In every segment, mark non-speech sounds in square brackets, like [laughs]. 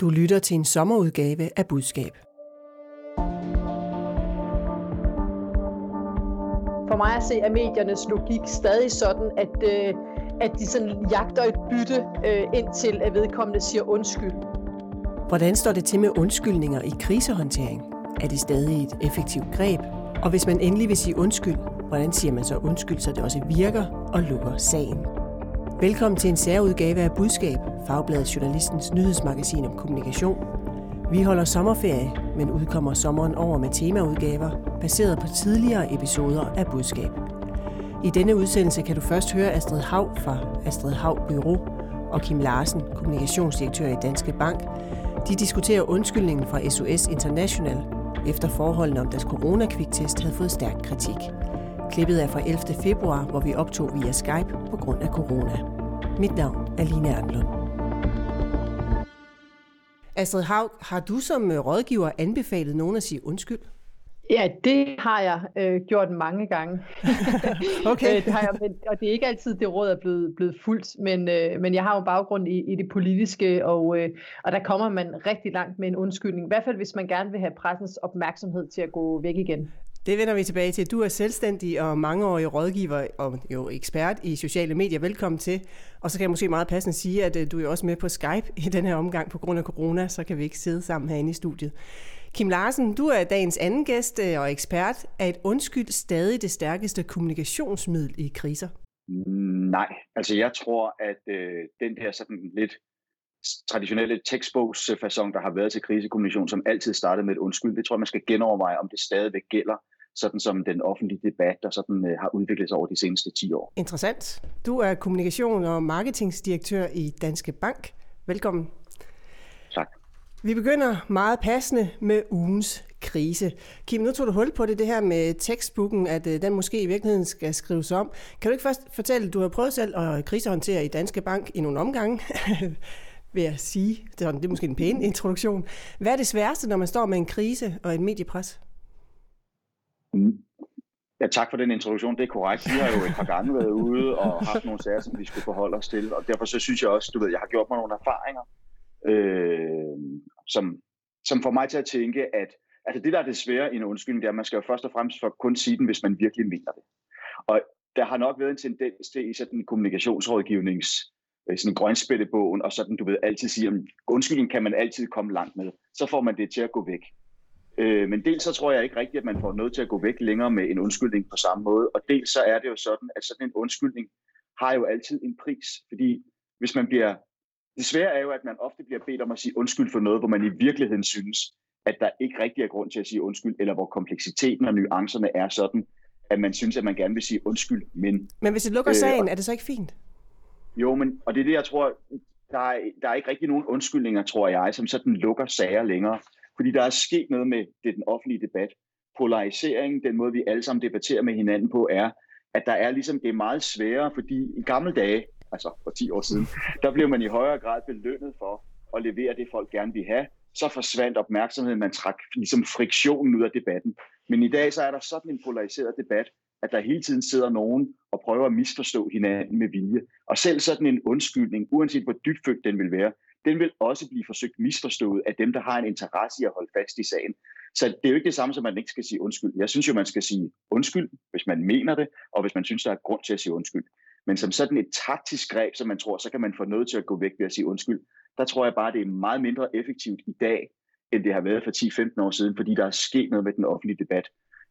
Du lytter til en sommerudgave af Budskab. For mig at se er mediernes logik stadig sådan, at, øh, at de sådan jagter et bytte, øh, indtil at vedkommende siger undskyld. Hvordan står det til med undskyldninger i krisehåndtering? Er det stadig et effektivt greb? Og hvis man endelig vil sige undskyld, hvordan siger man så undskyld, så det også virker og lukker sagen? Velkommen til en særudgave af Budskab, Fagbladet Journalistens nyhedsmagasin om kommunikation. Vi holder sommerferie, men udkommer sommeren over med temaudgaver, baseret på tidligere episoder af Budskab. I denne udsendelse kan du først høre Astrid Hav fra Astrid Hav Bureau og Kim Larsen, kommunikationsdirektør i Danske Bank. De diskuterer undskyldningen fra SOS International, efter forholdene om deres coronakviktest havde fået stærk kritik. Klippet er fra 11. februar, hvor vi optog via Skype på grund af corona. Mit navn er Line Erndlund. Astrid Haug, har du som øh, rådgiver anbefalet nogen at sige undskyld? Ja, det har jeg øh, gjort mange gange. [laughs] okay. Øh, det har jeg, men, og det er ikke altid, det råd er blevet, blevet fuldt, men, øh, men jeg har jo baggrund i, i det politiske, og, øh, og der kommer man rigtig langt med en undskyldning. I hvert fald, hvis man gerne vil have pressens opmærksomhed til at gå væk igen. Det vender vi tilbage til. Du er selvstændig og mangeårig rådgiver og jo ekspert i sociale medier. Velkommen til. Og så kan jeg måske meget passende sige, at øh, du er også med på Skype i den her omgang på grund af corona, så kan vi ikke sidde sammen herinde i studiet. Kim Larsen, du er dagens anden gæst øh, og ekspert. Er et undskyld stadig det stærkeste kommunikationsmiddel i kriser? Nej, altså jeg tror, at øh, den der sådan lidt traditionelle tekstbogsfasong, der har været til krisekommunikation, som altid startede med et undskyld, det tror jeg, man skal genoverveje, om det stadigvæk gælder sådan som den offentlige debat, der sådan øh, har udviklet sig over de seneste 10 år. Interessant. Du er kommunikation- og marketingsdirektør i Danske Bank. Velkommen. Tak. Vi begynder meget passende med ugens krise. Kim, nu tog du hul på det, det her med tekstbogen, at øh, den måske i virkeligheden skal skrives om. Kan du ikke først fortælle, du har prøvet selv at krisehåndtere i Danske Bank i nogle omgange? [laughs] vil jeg sige. Det er, det er måske en pæn introduktion. Hvad er det sværeste, når man står med en krise og et mediepres? Ja, tak for den introduktion. Det er korrekt. Vi har jo et par gange været ude og haft nogle sager, som vi skulle forholde os til. Og derfor så synes jeg også, du ved, jeg har gjort mig nogle erfaringer, øh, som, som får mig til at tænke, at altså det, der er det svære i en undskyldning, det er, at man skal jo først og fremmest for kun sige den, hvis man virkelig mener det. Og der har nok været en tendens til i sådan en kommunikationsrådgivnings øh, sådan grønspættebogen, og sådan, du ved, altid sige, at undskyldning kan man altid komme langt med. Så får man det til at gå væk. Øh, men dels så tror jeg ikke rigtigt, at man får noget til at gå væk længere med en undskyldning på samme måde, og dels så er det jo sådan, at sådan en undskyldning har jo altid en pris, fordi hvis man bliver, det svære er jo, at man ofte bliver bedt om at sige undskyld for noget, hvor man i virkeligheden synes, at der ikke rigtig er grund til at sige undskyld, eller hvor kompleksiteten og nuancerne er sådan, at man synes, at man gerne vil sige undskyld, men... Men hvis det lukker sagen, øh, er det så ikke fint? Jo, men, og det er det, jeg tror, der er, der er ikke rigtig nogen undskyldninger, tror jeg, som sådan lukker sager længere. Fordi der er sket noget med det, den offentlige debat. Polarisering, den måde vi alle sammen debatterer med hinanden på, er, at der er ligesom, det er meget sværere, fordi i gamle dage, altså for 10 år siden, [laughs] der blev man i højere grad belønnet for at levere det, folk gerne vil have. Så forsvandt opmærksomheden, man trak ligesom friktionen ud af debatten. Men i dag så er der sådan en polariseret debat, at der hele tiden sidder nogen og prøver at misforstå hinanden med vilje. Og selv sådan en undskyldning, uanset hvor dybfølt den vil være, den vil også blive forsøgt misforstået af dem, der har en interesse i at holde fast i sagen. Så det er jo ikke det samme, som man ikke skal sige undskyld. Jeg synes jo, man skal sige undskyld, hvis man mener det, og hvis man synes, der er grund til at sige undskyld. Men som sådan et taktisk greb, som man tror, så kan man få noget til at gå væk ved at sige undskyld, der tror jeg bare, det er meget mindre effektivt i dag, end det har været for 10-15 år siden, fordi der er sket noget med den offentlige debat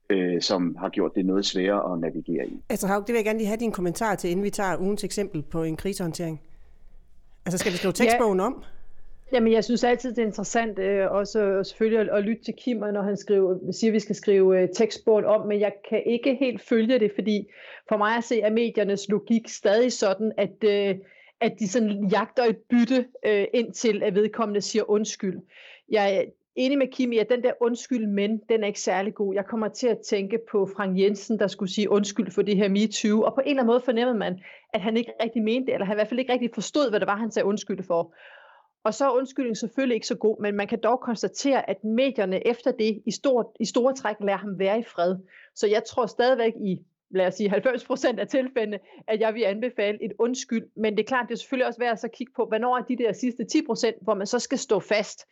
øh, som har gjort det noget sværere at navigere i. Altså Haug, det vil jeg gerne lige have din kommentar til, inden vi tager ugens eksempel på en krisehåndtering. Altså skal vi skrive tekstbogen ja. om? Jamen, jeg synes altid, det er interessant øh, også selvfølgelig at, at lytte til Kim, når han skriver, siger, at vi skal skrive øh, tekstbogen om, men jeg kan ikke helt følge det, fordi for mig at se er mediernes logik stadig sådan, at, øh, at de sådan jagter et bytte øh, indtil at vedkommende siger undskyld. Jeg, enig med Kim i, at den der undskyld, men den er ikke særlig god. Jeg kommer til at tænke på Frank Jensen, der skulle sige undskyld for det her MeToo, og på en eller anden måde fornemmede man, at han ikke rigtig mente det, eller han i hvert fald ikke rigtig forstod, hvad det var, han sagde undskyld for. Og så er undskyldningen selvfølgelig ikke så god, men man kan dog konstatere, at medierne efter det i, stort, i store træk lader ham være i fred. Så jeg tror stadigvæk i lad os sige 90% af tilfældene, at jeg vil anbefale et undskyld. Men det er klart, det er selvfølgelig også værd at så kigge på, hvornår er de der sidste 10%, hvor man så skal stå fast.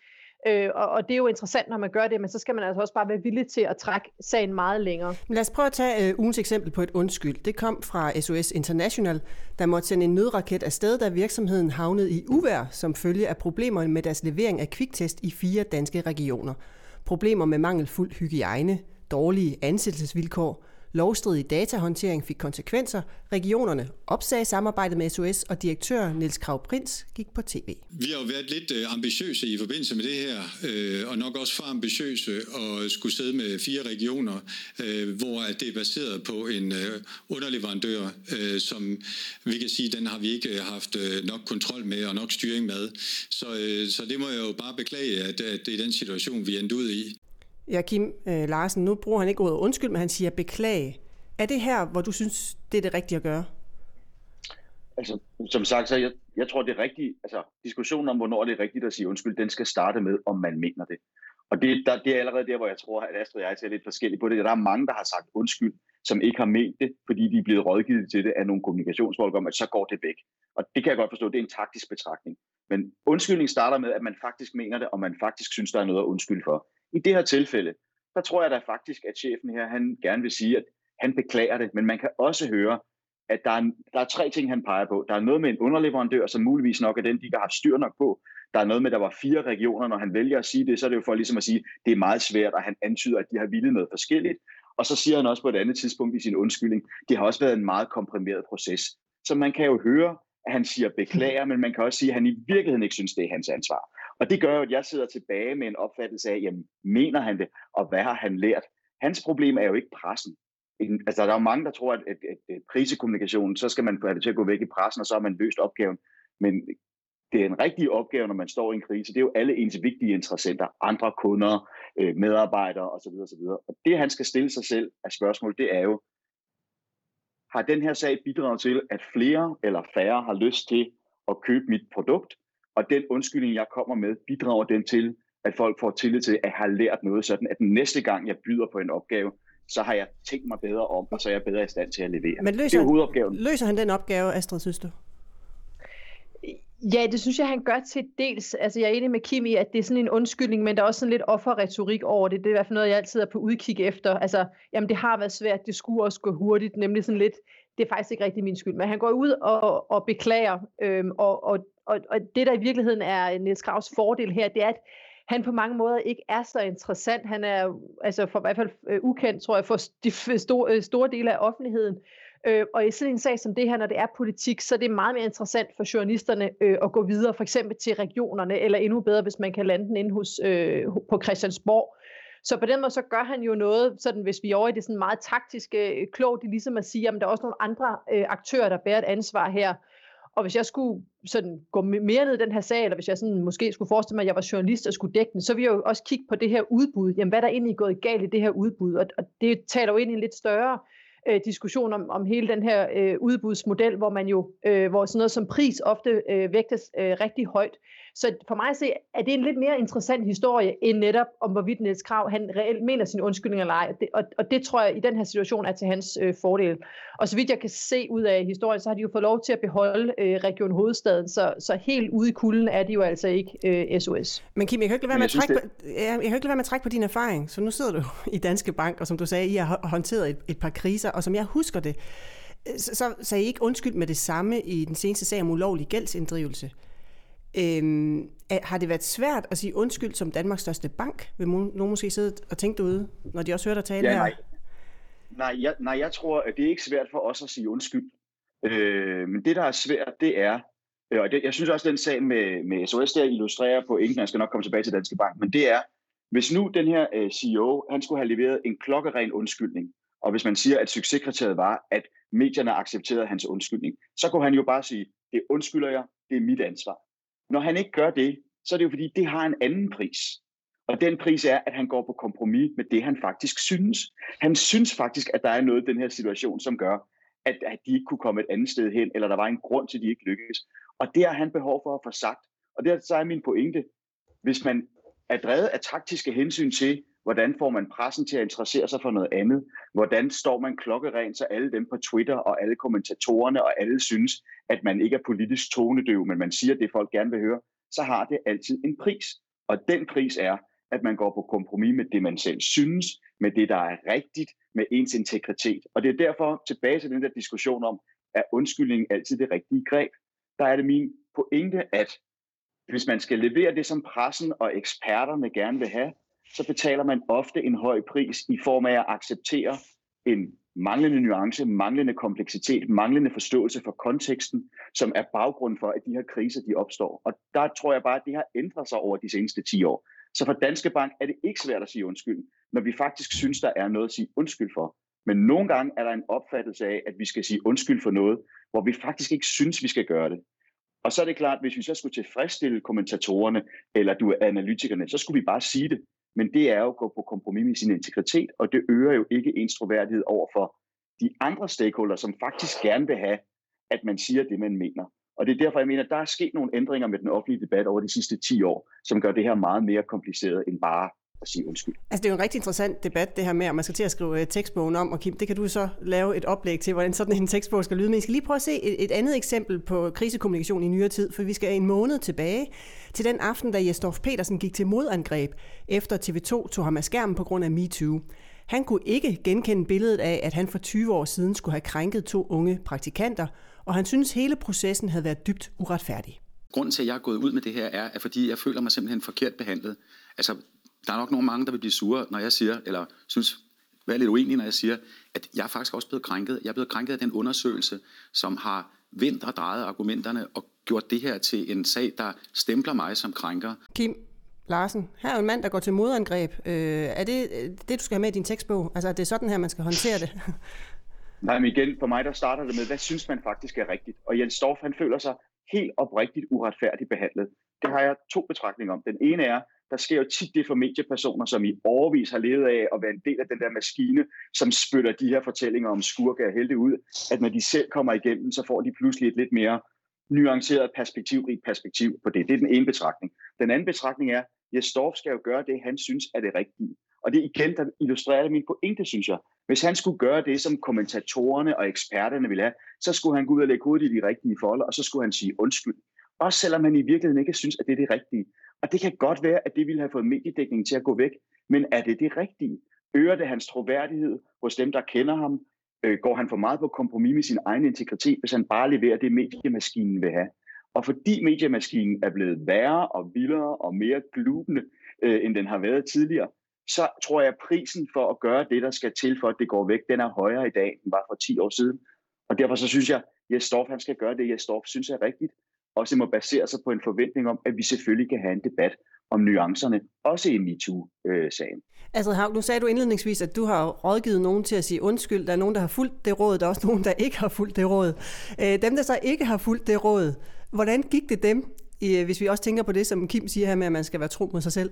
Øh, og, og det er jo interessant, når man gør det, men så skal man altså også bare være villig til at trække sagen meget længere. Lad os prøve at tage øh, ugens eksempel på et undskyld. Det kom fra SOS International, der måtte sende en nødraket afsted, da virksomheden havnede i uvær som følge af problemer med deres levering af kviktest i fire danske regioner. Problemer med mangelfuld hygiejne, dårlige ansættelsesvilkår, Lovstridig datahåndtering fik konsekvenser. Regionerne opsagde samarbejdet med SOS, og direktør Niels Krav Prins gik på tv. Vi har jo været lidt øh, ambitiøse i forbindelse med det her, øh, og nok også for ambitiøse og skulle sidde med fire regioner, øh, hvor det er baseret på en underleverandør, som vi kan sige, den har vi ikke haft nok kontrol med og nok styring med. Så, så det må jeg jo bare beklage, at, at det er den situation, vi endte ud i. Ja, Kim øh, Larsen, nu bruger han ikke ordet undskyld, men han siger beklage. Er det her, hvor du synes, det er det rigtige at gøre? Altså, som sagt, så jeg, jeg tror, det er rigtigt. Altså, diskussionen om, hvornår det er rigtigt at sige undskyld, den skal starte med, om man mener det. Og det, der, det er allerede der, hvor jeg tror, at Astrid og jeg ser lidt forskelligt på det. Der er mange, der har sagt undskyld, som ikke har ment det, fordi de er blevet rådgivet til det af nogle kommunikationsfolk om, at så går det væk. Og det kan jeg godt forstå, det er en taktisk betragtning. Men undskyldning starter med, at man faktisk mener det, og man faktisk synes, der er noget at undskylde for. I det her tilfælde, der tror jeg da faktisk, at chefen her, han gerne vil sige, at han beklager det, men man kan også høre, at der er, der er tre ting, han peger på. Der er noget med en underleverandør, som muligvis nok er den, de ikke har haft styr nok på. Der er noget med, at der var fire regioner. Når han vælger at sige det, så er det jo for ligesom at sige, at det er meget svært, og han antyder, at de har ville noget forskelligt. Og så siger han også på et andet tidspunkt i sin undskyldning, det har også været en meget komprimeret proces. Så man kan jo høre, at han siger beklager, men man kan også sige, at han i virkeligheden ikke synes, det er hans ansvar. Og det gør jo, at jeg sidder tilbage med en opfattelse af, jamen, mener han det, og hvad har han lært? Hans problem er jo ikke pressen. Altså, der er jo mange, der tror, at, at, at, at krisekommunikationen, så skal man få det til at gå væk i pressen, og så har man løst opgaven. Men det er en rigtig opgave, når man står i en krise. Det er jo alle ens vigtige interessenter, andre kunder, øh, medarbejdere osv. osv. Og det, han skal stille sig selv af spørgsmål, det er jo, har den her sag bidraget til, at flere eller færre har lyst til at købe mit produkt? Og den undskyldning, jeg kommer med, bidrager den til, at folk får tillid til, at jeg har lært noget sådan, at den næste gang, jeg byder på en opgave, så har jeg tænkt mig bedre om, og så er jeg bedre i stand til at levere. Men løser, det er hovedopgaven. løser han den opgave, Astrid, synes du? Ja, det synes jeg, han gør til dels. Altså, jeg er enig med Kim i, at det er sådan en undskyldning, men der er også sådan lidt offerretorik over det. Det er i hvert fald noget, jeg altid er på udkig efter. Altså, jamen, det har været svært, det skulle også gå hurtigt, nemlig sådan lidt, det er faktisk ikke rigtig min skyld. Men han går ud og, og beklager, øhm, og, og, og, og det, der i virkeligheden er øh, Niels Kravs fordel her, det er, at han på mange måder ikke er så interessant. Han er altså for i hvert fald øh, ukendt, tror jeg, for de store, øh, store dele af offentligheden. Øh, og i sådan en sag som det her, når det er politik, så er det meget mere interessant for journalisterne øh, at gå videre, for eksempel til regionerne, eller endnu bedre, hvis man kan lande den inde hos, øh, på Christiansborg. Så på den måde, så gør han jo noget, sådan hvis vi er over i det sådan meget taktiske, øh, klogt, det ligesom at sige, at der er også nogle andre øh, aktører, der bærer et ansvar her. Og hvis jeg skulle sådan gå mere ned i den her sag, eller hvis jeg sådan måske skulle forestille mig, at jeg var journalist og skulle dække den, så ville jeg jo også kigge på det her udbud. Jamen, hvad er der egentlig gået galt i det her udbud? Og, og det taler jo ind i en lidt større øh, diskussion om, om hele den her øh, udbudsmodel, hvor man jo, øh, hvor sådan noget som pris ofte øh, vægtes øh, rigtig højt. Så for mig at se, er det en lidt mere interessant historie, end netop om hvorvidt Niels Krav, han reelt mener sin undskyldning eller ej. Og, og det tror jeg i den her situation er til hans øh, fordel. Og så vidt jeg kan se ud af historien, så har de jo fået lov til at beholde øh, Region Hovedstaden, så, så helt ude i kulden er de jo altså ikke øh, SOS. Men Kim, jeg kan ikke lade være med at trække, på, jeg, jeg kan ikke lade være med at trække på din erfaring. Så nu sidder du i Danske Bank, og som du sagde, I har håndteret et, et par kriser, og som jeg husker det, så, så sagde I ikke undskyld med det samme i den seneste sag om ulovlig gældsinddrivelse. Øhm, har det været svært at sige undskyld som Danmarks største bank? Vil nogen måske sidde og tænke derude, når de også hører dig tale ja, her? Nej. Nej, jeg, nej, jeg tror, at det er ikke svært for os at sige undskyld. Øh, men det, der er svært, det er, øh, og det, jeg synes også, at den sag med, med SOS der illustrerer på ingen, jeg skal nok komme tilbage til Danske Bank, men det er, hvis nu den her øh, CEO, han skulle have leveret en klokkeren undskyldning, og hvis man siger, at succeskriteriet var, at medierne accepterede hans undskyldning, så kunne han jo bare sige, det undskylder jeg, det er mit ansvar. Når han ikke gør det, så er det jo fordi, det har en anden pris. Og den pris er, at han går på kompromis med det, han faktisk synes. Han synes faktisk, at der er noget i den her situation, som gør, at, at de ikke kunne komme et andet sted hen, eller der var en grund til, at de ikke lykkedes. Og det har han behov for at få sagt. Og det er, så er min pointe. Hvis man er drevet af taktiske hensyn til Hvordan får man pressen til at interessere sig for noget andet? Hvordan står man klokkeren, så alle dem på Twitter og alle kommentatorerne og alle synes, at man ikke er politisk tonedøv, men man siger det, folk gerne vil høre, så har det altid en pris. Og den pris er, at man går på kompromis med det, man selv synes, med det, der er rigtigt, med ens integritet. Og det er derfor tilbage til den der diskussion om, er undskyldningen altid det rigtige greb? Der er det min pointe, at hvis man skal levere det, som pressen og eksperterne gerne vil have, så betaler man ofte en høj pris i form af at acceptere en manglende nuance, manglende kompleksitet, manglende forståelse for konteksten, som er baggrund for, at de her kriser de opstår. Og der tror jeg bare, at det har ændret sig over de seneste 10 år. Så for Danske Bank er det ikke svært at sige undskyld, når vi faktisk synes, der er noget at sige undskyld for. Men nogle gange er der en opfattelse af, at vi skal sige undskyld for noget, hvor vi faktisk ikke synes, vi skal gøre det. Og så er det klart, at hvis vi så skulle tilfredsstille kommentatorerne eller du er analytikerne, så skulle vi bare sige det. Men det er jo at gå på kompromis med sin integritet, og det øger jo ikke ens troværdighed over for de andre stakeholders, som faktisk gerne vil have, at man siger det, man mener. Og det er derfor, jeg mener, at der er sket nogle ændringer med den offentlige debat over de sidste 10 år, som gør det her meget mere kompliceret end bare at sige undskyld. Altså det er jo en rigtig interessant debat, det her med, at man skal til at skrive øh, tekstbogen om, og Kim, det kan du så lave et oplæg til, hvordan sådan en tekstbog skal lyde. Men jeg skal lige prøve at se et, et andet eksempel på krisekommunikation i nyere tid, for vi skal en måned tilbage til den aften, da Jesdorf Petersen gik til modangreb, efter TV2 tog ham af skærmen på grund af MeToo. Han kunne ikke genkende billedet af, at han for 20 år siden skulle have krænket to unge praktikanter, og han synes hele processen havde været dybt uretfærdig. Grunden til, at jeg er gået ud med det her, er, at fordi jeg føler mig simpelthen forkert behandlet. Altså, der er nok nogle mange, der vil blive sure, når jeg siger, eller synes, være lidt uenig, når jeg siger, at jeg er faktisk også blevet krænket. Jeg er blevet krænket af den undersøgelse, som har vendt og drejet argumenterne og gjort det her til en sag, der stempler mig som krænker. Kim Larsen, her er jo en mand, der går til modangreb. Øh, er det det, du skal have med i din tekstbog? Altså, er det sådan her, man skal håndtere det? [laughs] Nej, men igen, for mig der starter det med, hvad synes man faktisk er rigtigt? Og Jens Storff, han føler sig helt oprigtigt uretfærdigt behandlet. Det har jeg to betragtninger om. Den ene er, der sker jo tit det for mediepersoner, som i overvis har levet af at være en del af den der maskine, som spytter de her fortællinger om skurke og helte ud, at når de selv kommer igennem, så får de pludselig et lidt mere nuanceret perspektivrigt perspektiv på det. Det er den ene betragtning. Den anden betragtning er, at Storff skal jo gøre det, han synes er det rigtige. Og det igen, der illustrerer min pointe, synes jeg. Hvis han skulle gøre det, som kommentatorerne og eksperterne ville have, så skulle han gå ud og lægge hovedet i de rigtige folder, og så skulle han sige undskyld. Også selvom han i virkeligheden ikke synes, at det er det rigtige. Og det kan godt være, at det ville have fået mediedækningen til at gå væk. Men er det det rigtige? Øger det hans troværdighed hos dem, der kender ham? Øh, går han for meget på kompromis med sin egen integritet, hvis han bare leverer det, mediemaskinen vil have? Og fordi mediemaskinen er blevet værre og vildere og mere glubende, øh, end den har været tidligere, så tror jeg, at prisen for at gøre det, der skal til for, at det går væk, den er højere i dag, end var for 10 år siden. Og derfor så synes jeg, at Jesdorf, han skal gøre det, Jesdorf synes er rigtigt. Også må basere sig på en forventning om, at vi selvfølgelig kan have en debat om nuancerne, også i MeToo-sagen. Altså, nu sagde du indledningsvis, at du har rådgivet nogen til at sige undskyld. Der er nogen, der har fulgt det råd, der er også nogen, der ikke har fulgt det råd. Øh, dem, der så ikke har fulgt det råd, hvordan gik det dem, hvis vi også tænker på det, som Kim siger her med, at man skal være tro mod sig selv?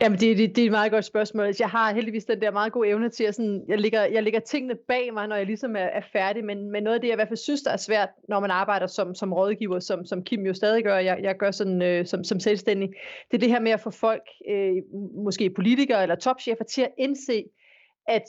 Jamen, det, det, det er et meget godt spørgsmål. Jeg har heldigvis den der meget gode evne til at sådan, jeg ligger, jeg ligger tingene bag mig, når jeg ligesom er, er færdig, men, men noget af det, jeg i hvert fald synes, der er svært, når man arbejder som, som rådgiver, som, som Kim jo stadig gør, jeg, jeg gør sådan øh, som, som selvstændig, det er det her med at få folk, øh, måske politikere eller topchefer, til at indse, at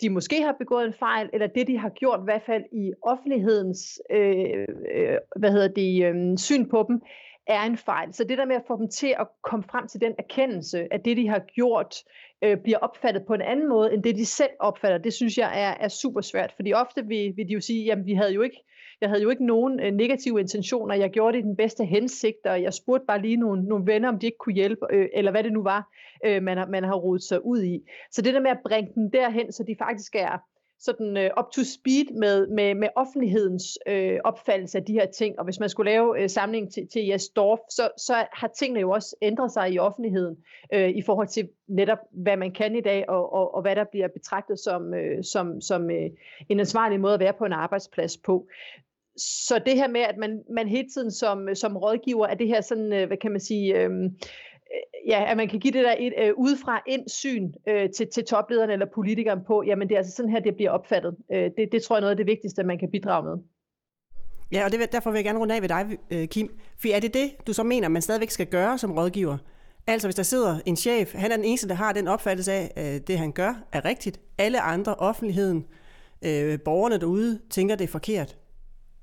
de måske har begået en fejl, eller det, de har gjort, i hvert fald i offentlighedens øh, øh, hvad hedder det, øh, syn på dem, er en fejl. Så det der med at få dem til at komme frem til den erkendelse, at det, de har gjort, øh, bliver opfattet på en anden måde, end det, de selv opfatter, det synes jeg er, er super svært. Fordi ofte vil, vil de jo sige, jamen vi havde jo ikke, jeg havde jo ikke nogen øh, negative intentioner, jeg gjorde det i den bedste hensigt, og jeg spurgte bare lige nogle, nogle venner, om de ikke kunne hjælpe, øh, eller hvad det nu var, øh, man, har, man har rodet sig ud i. Så det der med at bringe dem derhen, så de faktisk er, sådan øh, up to speed med, med, med offentlighedens øh, opfattelse af de her ting. Og hvis man skulle lave øh, samling til, til Jes Dorf, så, så har tingene jo også ændret sig i offentligheden øh, i forhold til netop, hvad man kan i dag, og, og, og hvad der bliver betragtet som, øh, som, som øh, en ansvarlig måde at være på en arbejdsplads på. Så det her med, at man, man hele tiden som, som rådgiver, er det her sådan, øh, hvad kan man sige... Øh, Øh, ja, at man kan give det der et øh, udefra indsyn øh, til, til toplederen eller politikeren på, jamen det er altså sådan her, det bliver opfattet. Øh, det, det tror jeg er noget af det vigtigste, man kan bidrage med. Ja, og det, derfor vil jeg gerne runde af ved dig, øh, Kim. For er det det, du så mener, man stadigvæk skal gøre som rådgiver? Altså, hvis der sidder en chef, han er den eneste, der har den opfattelse af, at øh, det han gør er rigtigt. Alle andre, offentligheden, øh, borgerne derude, tænker, det er forkert.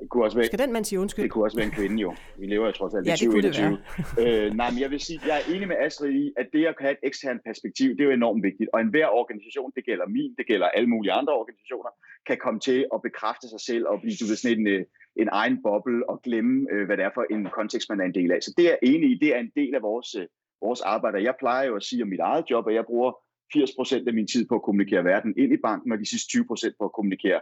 Det kunne også være, Skal den mand sige undskyld? Det kunne også være en kvinde jo. Vi lever jo trods alt ja, i det kunne det 2021. øh, nej, men jeg vil sige, jeg er enig med Astrid i, at det at have et eksternt perspektiv, det er jo enormt vigtigt. Og enhver organisation, det gælder min, det gælder alle mulige andre organisationer, kan komme til at bekræfte sig selv og blive sådan en, øh, en egen boble og glemme, øh, hvad det er for en kontekst, man er en del af. Så det er jeg enig i, det er en del af vores, øh, vores arbejde. Jeg plejer jo at sige om mit eget job, at jeg bruger 80% af min tid på at kommunikere verden ind i banken, og de sidste 20% på at kommunikere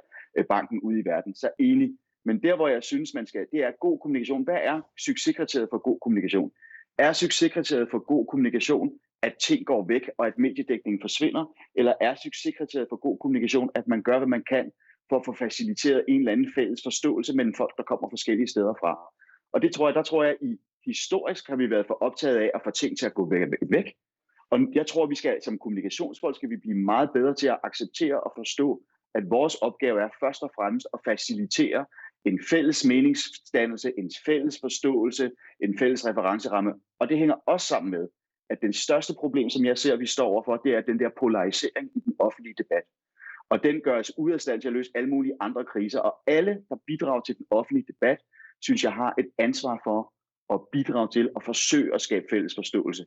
banken ud i verden. Så enig. Men der, hvor jeg synes, man skal, det er god kommunikation. Hvad er succeskriteriet for god kommunikation? Er succeskriteriet for god kommunikation, at ting går væk, og at mediedækningen forsvinder? Eller er succeskriteriet for god kommunikation, at man gør, hvad man kan for at få faciliteret en eller anden fælles forståelse mellem folk, der kommer forskellige steder fra? Og det tror jeg, der tror jeg, i historisk har vi været for optaget af at få ting til at gå væk. Og jeg tror, vi skal som kommunikationsfolk skal vi blive meget bedre til at acceptere og forstå, at vores opgave er først og fremmest at facilitere en fælles meningsdannelse, en fælles forståelse, en fælles referenceramme. Og det hænger også sammen med, at den største problem, som jeg ser, vi står overfor, det er den der polarisering i den offentlige debat. Og den gør os ud af stand til at løse alle mulige andre kriser. Og alle, der bidrager til den offentlige debat, synes jeg har et ansvar for at bidrage til at forsøge at skabe fælles forståelse.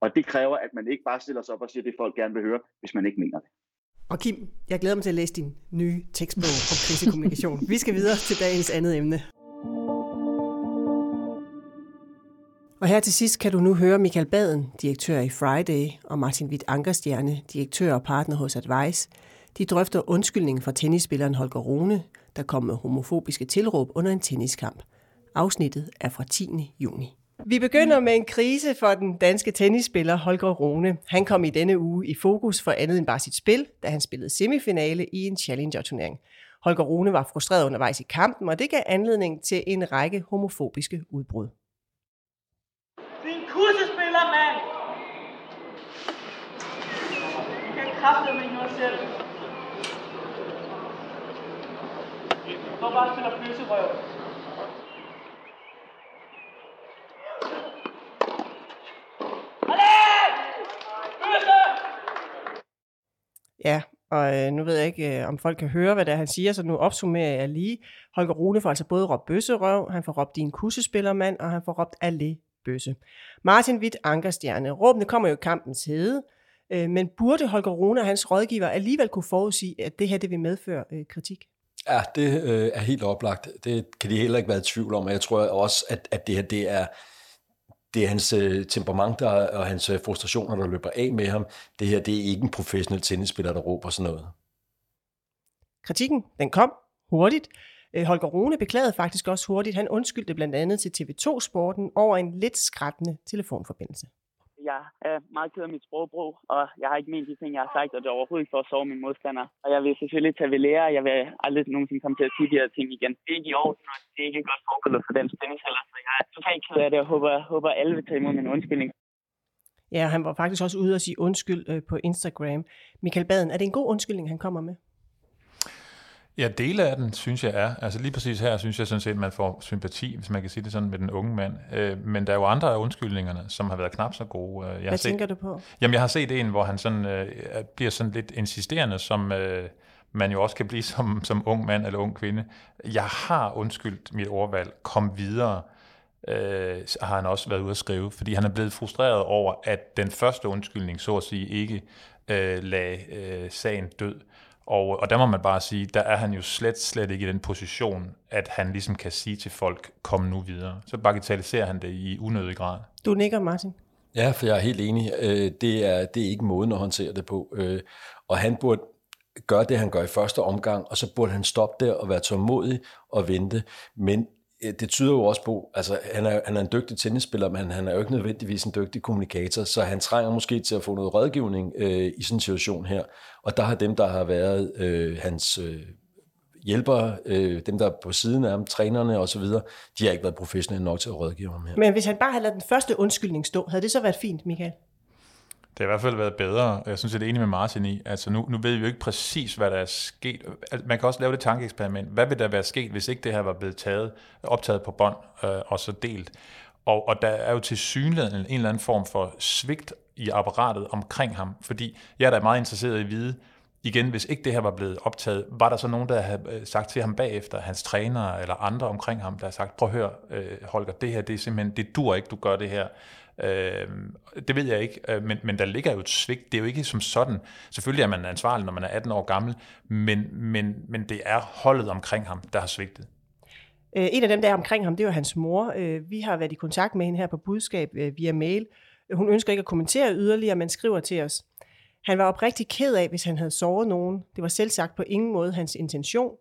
Og det kræver, at man ikke bare stiller sig op og siger det, folk gerne vil høre, hvis man ikke mener det. Og Kim, jeg glæder mig til at læse din nye tekstbog om krisekommunikation. Vi skal videre til dagens andet emne. Og her til sidst kan du nu høre Michael Baden, direktør i Friday, og Martin Witt Ankerstjerne, direktør og partner hos Advice. De drøfter undskyldningen fra tennisspilleren Holger Rune, der kom med homofobiske tilråb under en tenniskamp. Afsnittet er fra 10. juni. Vi begynder med en krise for den danske tennisspiller Holger Rune. Han kom i denne uge i fokus for andet end bare sit spil, da han spillede semifinale i en Challenger-turnering. Holger Rune var frustreret undervejs i kampen, og det gav anledning til en række homofobiske udbrud. Din kursespiller, mand! Du kan kræfte mig noget selv. Du bare spiller bøsserøv. Ja, og øh, nu ved jeg ikke, øh, om folk kan høre, hvad det er, han siger, så nu opsummerer jeg lige. Holger Rune får altså både råbt bøsserøv, han får råbt din kussespillermand, og han får råbt alle bøsse. Martin Witt Ankerstjerne. Råbene kommer jo i kampens hede, øh, men burde Holger Rune og hans rådgiver alligevel kunne forudsige, at det her det vil medføre øh, kritik? Ja, det øh, er helt oplagt. Det kan de heller ikke være i tvivl om, og jeg tror også, at, at det her det er det er hans øh, temperament der, og hans øh, frustrationer, der løber af med ham. Det her, det er ikke en professionel tennisspiller, der råber sådan noget. Kritikken, den kom hurtigt. Øh, Holger Rune beklagede faktisk også hurtigt. Han undskyldte blandt andet til TV2-sporten over en lidt skrættende telefonforbindelse jeg er meget ked af mit sprogbrug, og jeg har ikke ment de ting, jeg har sagt, og det er overhovedet ikke for at sove min modstander. Og jeg vil selvfølgelig tage ved lære, jeg vil aldrig nogensinde komme til at sige de her ting igen. Det er ikke i orden, og det er ikke godt forbillede for den tennishaller, så jeg er totalt ked af det, og håber, håber alle vil tage imod min undskyldning. Ja, han var faktisk også ude og sige undskyld øh, på Instagram. Michael Baden, er det en god undskyldning, han kommer med? Ja, dele af den, synes jeg er. Altså lige præcis her, synes jeg sådan set, at man får sympati, hvis man kan sige det sådan, med den unge mand. Øh, men der er jo andre af undskyldningerne, som har været knap så gode. Jeg Hvad tænker set, du på? Jamen, jeg har set en, hvor han sådan, øh, bliver sådan lidt insisterende, som øh, man jo også kan blive som, som ung mand eller ung kvinde. Jeg har undskyldt mit ordvalg. Kom videre øh, har han også været ude at skrive, fordi han er blevet frustreret over, at den første undskyldning, så at sige, ikke øh, lagde øh, sagen død. Og, og der må man bare sige, der er han jo slet, slet ikke i den position, at han ligesom kan sige til folk, kom nu videre. Så bagatelliserer han det i unødig grad. Du nikker, Martin. Ja, for jeg er helt enig. Øh, det er, det er ikke måden at håndtere det på. Øh, og han burde gøre det, han gør i første omgang, og så burde han stoppe der og være tålmodig og vente. Men det tyder jo også på, altså han er, han er en dygtig tennisspiller, men han er jo ikke nødvendigvis en dygtig kommunikator, så han trænger måske til at få noget rådgivning øh, i sådan en situation her. Og der har dem, der har været øh, hans øh, hjælpere, øh, dem der er på siden af ham, trænerne osv., de har ikke været professionelle nok til at rådgive ham her. Men hvis han bare havde ladet den første undskyldning stå, havde det så været fint, Michael? Det har i hvert fald været bedre. Jeg synes, jeg er enig med Martin i. Altså nu, nu ved vi jo ikke præcis, hvad der er sket. Altså, man kan også lave det tankeeksperiment. Hvad ville der være sket, hvis ikke det her var blevet taget, optaget på bånd øh, og så delt? Og, og der er jo til synligheden en eller anden form for svigt i apparatet omkring ham, fordi jeg er da meget interesseret i at vide, igen, hvis ikke det her var blevet optaget, var der så nogen, der havde øh, sagt til ham bagefter, hans trænere eller andre omkring ham, der har sagt, prøv at høre, øh, Holger, det her, det er simpelthen, det dur ikke, du gør det her. Øh, det ved jeg ikke, øh, men, men der ligger jo et svigt. Det er jo ikke som sådan. Selvfølgelig er man ansvarlig, når man er 18 år gammel, men, men, men det er holdet omkring ham, der har svigtet. Øh, en af dem, der er omkring ham, det er jo hans mor. Øh, vi har været i kontakt med hende her på budskab via mail. Hun ønsker ikke at kommentere yderligere, men skriver til os. Han var oprigtig ked af, hvis han havde såret nogen. Det var selv sagt på ingen måde hans intention.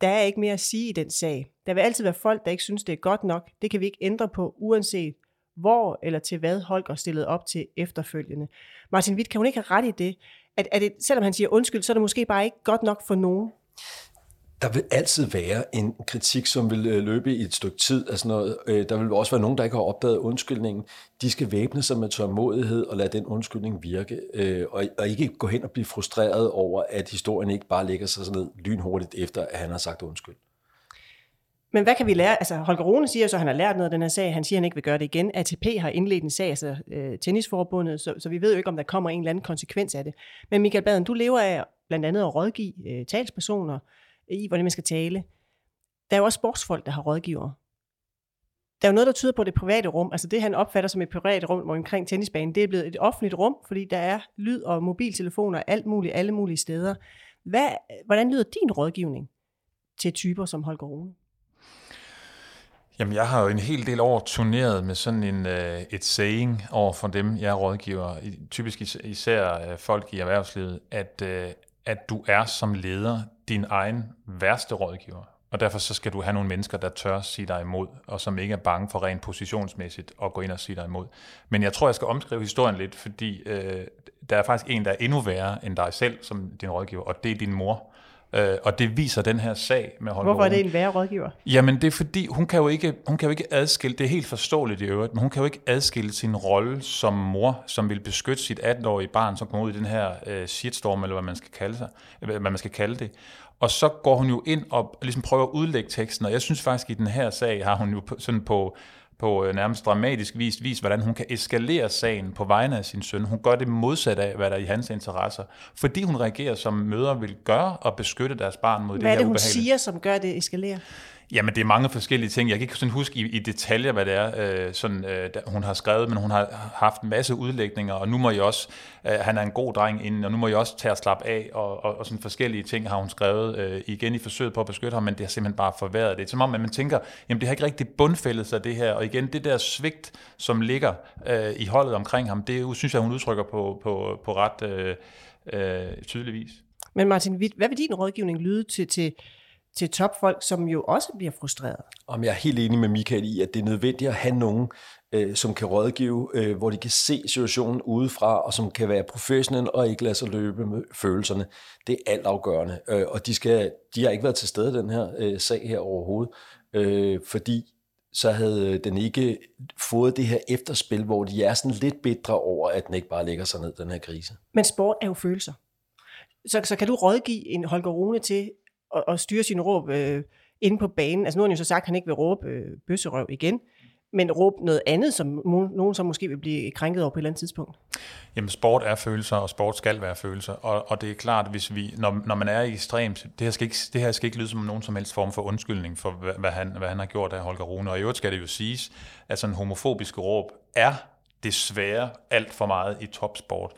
Der er ikke mere at sige i den sag. Der vil altid være folk, der ikke synes, det er godt nok. Det kan vi ikke ændre på, uanset hvor eller til hvad Holger stillede op til efterfølgende. Martin Witt, kan hun ikke have ret i det? At, at det, selvom han siger undskyld, så er det måske bare ikke godt nok for nogen? Der vil altid være en kritik, som vil øh, løbe i et stykke tid. Altså noget. Øh, der vil også være nogen, der ikke har opdaget undskyldningen. De skal væbne sig med tålmodighed og lade den undskyldning virke. Øh, og ikke gå hen og blive frustreret over, at historien ikke bare lægger sig sådan ned lynhurtigt efter, at han har sagt undskyld. Men hvad kan vi lære? Altså Holger Rune siger så, at han har lært noget af den her sag. Han siger, at han ikke vil gøre det igen. ATP har indledt en sag, altså øh, tennisforbundet, så, så vi ved jo ikke, om der kommer en eller anden konsekvens af det. Men Michael Baden, du lever af blandt andet at rådgive øh, talspersoner i, hvordan man skal tale. Der er jo også sportsfolk, der har rådgiver. Der er jo noget, der tyder på det private rum. Altså det, han opfatter som et privat rum omkring tennisbanen, det er blevet et offentligt rum, fordi der er lyd og mobiltelefoner alt muligt, alle mulige steder. Hvad, hvordan lyder din rådgivning til typer som Holger Rune? Jamen, jeg har jo en hel del år turneret med sådan en, øh, et saying over for dem, jeg rådgiver, typisk især øh, folk i erhvervslivet, at, øh, at du er som leder din egen værste rådgiver. Og derfor så skal du have nogle mennesker, der tør sige dig imod, og som ikke er bange for rent positionsmæssigt at gå ind og sige dig imod. Men jeg tror, jeg skal omskrive historien lidt, fordi øh, der er faktisk en, der er endnu værre end dig selv som din rådgiver, og det er din mor. Øh, og det viser den her sag med Holger Hvorfor er det en værre rådgiver? Jamen det er fordi, hun kan, jo ikke, hun kan jo ikke adskille, det er helt forståeligt i øvrigt, men hun kan jo ikke adskille sin rolle som mor, som vil beskytte sit 18-årige barn, som kommer ud i den her øh, shitstorm, eller hvad man skal kalde, sig, hvad man skal kalde det. Og så går hun jo ind og ligesom prøver at udlægge teksten, og jeg synes faktisk, at i den her sag har hun jo sådan på på øh, nærmest dramatisk vis, vis, hvordan hun kan eskalere sagen på vegne af sin søn. Hun gør det modsat af, hvad der er i hans interesser, fordi hun reagerer, som mødre vil gøre, og beskytte deres barn mod hvad det her Hvad er det, hun siger, som gør det eskalere? Jamen, det er mange forskellige ting. Jeg kan ikke sådan huske i, i detaljer, hvad det er, øh, sådan, øh, hun har skrevet, men hun har haft en masse udlægninger, og nu må jeg også, øh, han er en god dreng inden, og nu må jeg også tage at slappe af, og, og, og sådan forskellige ting har hun skrevet øh, igen i forsøget på at beskytte ham, men det har simpelthen bare forværret det. Som om, at man tænker, jamen det har ikke rigtig bundfældet sig det her, og igen, det der svigt, som ligger øh, i holdet omkring ham, det synes jeg, hun udtrykker på, på, på ret øh, øh, tydeligvis. Men Martin, hvad vil din rådgivning lyde til, til til topfolk, som jo også bliver frustreret. Om jeg er helt enig med Michael i, at det er nødvendigt at have nogen, øh, som kan rådgive, øh, hvor de kan se situationen udefra, og som kan være professionelle og ikke lade sig løbe med følelserne. Det er altafgørende, øh, og de, skal, de har ikke været til stede i den her øh, sag her overhovedet, øh, fordi så havde den ikke fået det her efterspil, hvor de er sådan lidt bedre over, at den ikke bare lægger sig ned, den her krise. Men sport er jo følelser. Så, så kan du rådgive en Holger Rune til at, at styre sin råb øh, inde på banen. Altså nu har han jo så sagt, at han ikke vil råbe øh, bøsserøv igen, men råbe noget andet, som nogen som måske vil blive krænket over på et eller andet tidspunkt? Jamen sport er følelser, og sport skal være følelser, og, og det er klart, hvis vi, når, når man er i ekstremt, det her, skal ikke, det her skal ikke lyde som nogen som helst form for undskyldning for, hvad, hvad, han, hvad han har gjort af Holger Rune, og i øvrigt skal det jo siges, at sådan homofobiske råb er desværre alt for meget i topsport.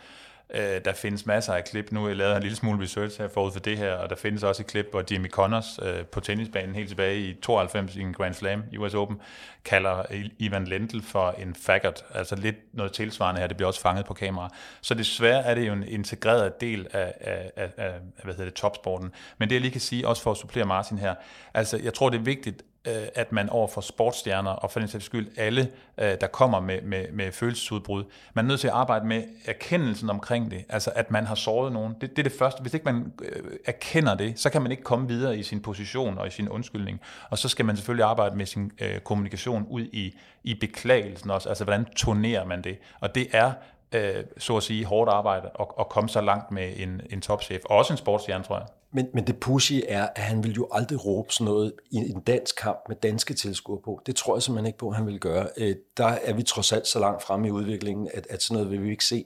Øh, der findes masser af klip. Nu jeg lavede en lille smule research her forud for det her, og der findes også et klip, hvor Jimmy Connors øh, på tennisbanen helt tilbage i 92 i en Grand Slam i US Open, kalder Ivan Lendl for en faggot. Altså lidt noget tilsvarende her, det bliver også fanget på kamera. Så desværre er det jo en integreret del af, af, af, af hvad hedder det, topsporten. Men det jeg lige kan sige, også for at supplere Martin her, altså jeg tror det er vigtigt, Øh, at man over for sportsstjerner, og for den sags skyld alle, øh, der kommer med, med, med følelsesudbrud, man er nødt til at arbejde med erkendelsen omkring det, altså at man har såret nogen. Det, det er det første. Hvis ikke man øh, erkender det, så kan man ikke komme videre i sin position og i sin undskyldning. Og så skal man selvfølgelig arbejde med sin øh, kommunikation ud i, i beklagelsen også, altså hvordan turnerer man det. Og det er øh, så at sige, hårdt arbejde at, at komme så langt med en, en topchef, og også en sportsstjerne, tror jeg. Men, men det pushy er, at han vil jo aldrig råbe sådan noget i en dansk kamp med danske tilskuere på. Det tror jeg simpelthen ikke på, at han vil gøre. Øh, der er vi trods alt så langt fremme i udviklingen, at, at sådan noget vil vi ikke se.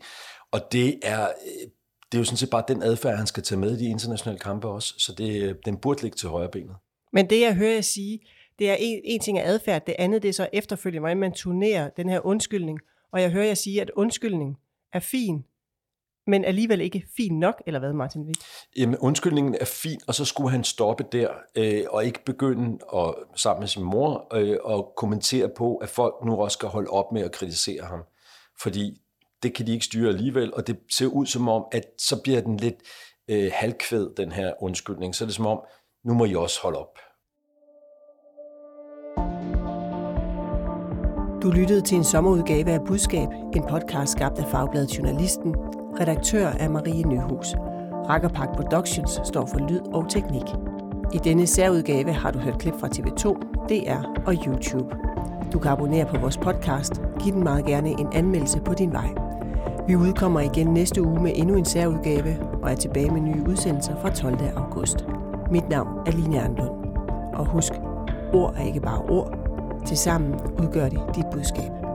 Og det er, øh, det er jo sådan set bare den adfærd, han skal tage med i de internationale kampe også. Så det, øh, den burde ligge til højre benet. Men det, jeg hører jer sige, det er en, en ting af adfærd, det andet det er så efterfølgende, hvordan man turnerer den her undskyldning. Og jeg hører jer sige, at undskyldning er fin, men alligevel ikke fin nok, eller hvad, Martin Witt? Jamen, undskyldningen er fin, og så skulle han stoppe der, øh, og ikke begynde at, sammen med sin mor øh, at kommentere på, at folk nu også skal holde op med at kritisere ham. Fordi det kan de ikke styre alligevel, og det ser ud som om, at så bliver den lidt øh, halvkvæd, den her undskyldning. Så er det som om, nu må I også holde op. Du lyttede til en sommerudgave af Budskab, en podcast skabt af Fagbladet Journalisten. Redaktør er Marie Nyhus. Rakkerpark Productions står for lyd og teknik. I denne særudgave har du hørt klip fra TV2, DR og YouTube. Du kan abonnere på vores podcast. Giv den meget gerne en anmeldelse på din vej. Vi udkommer igen næste uge med endnu en særudgave og er tilbage med nye udsendelser fra 12. august. Mit navn er Line Arnlund. Og husk, ord er ikke bare ord. Tilsammen udgør de dit budskab.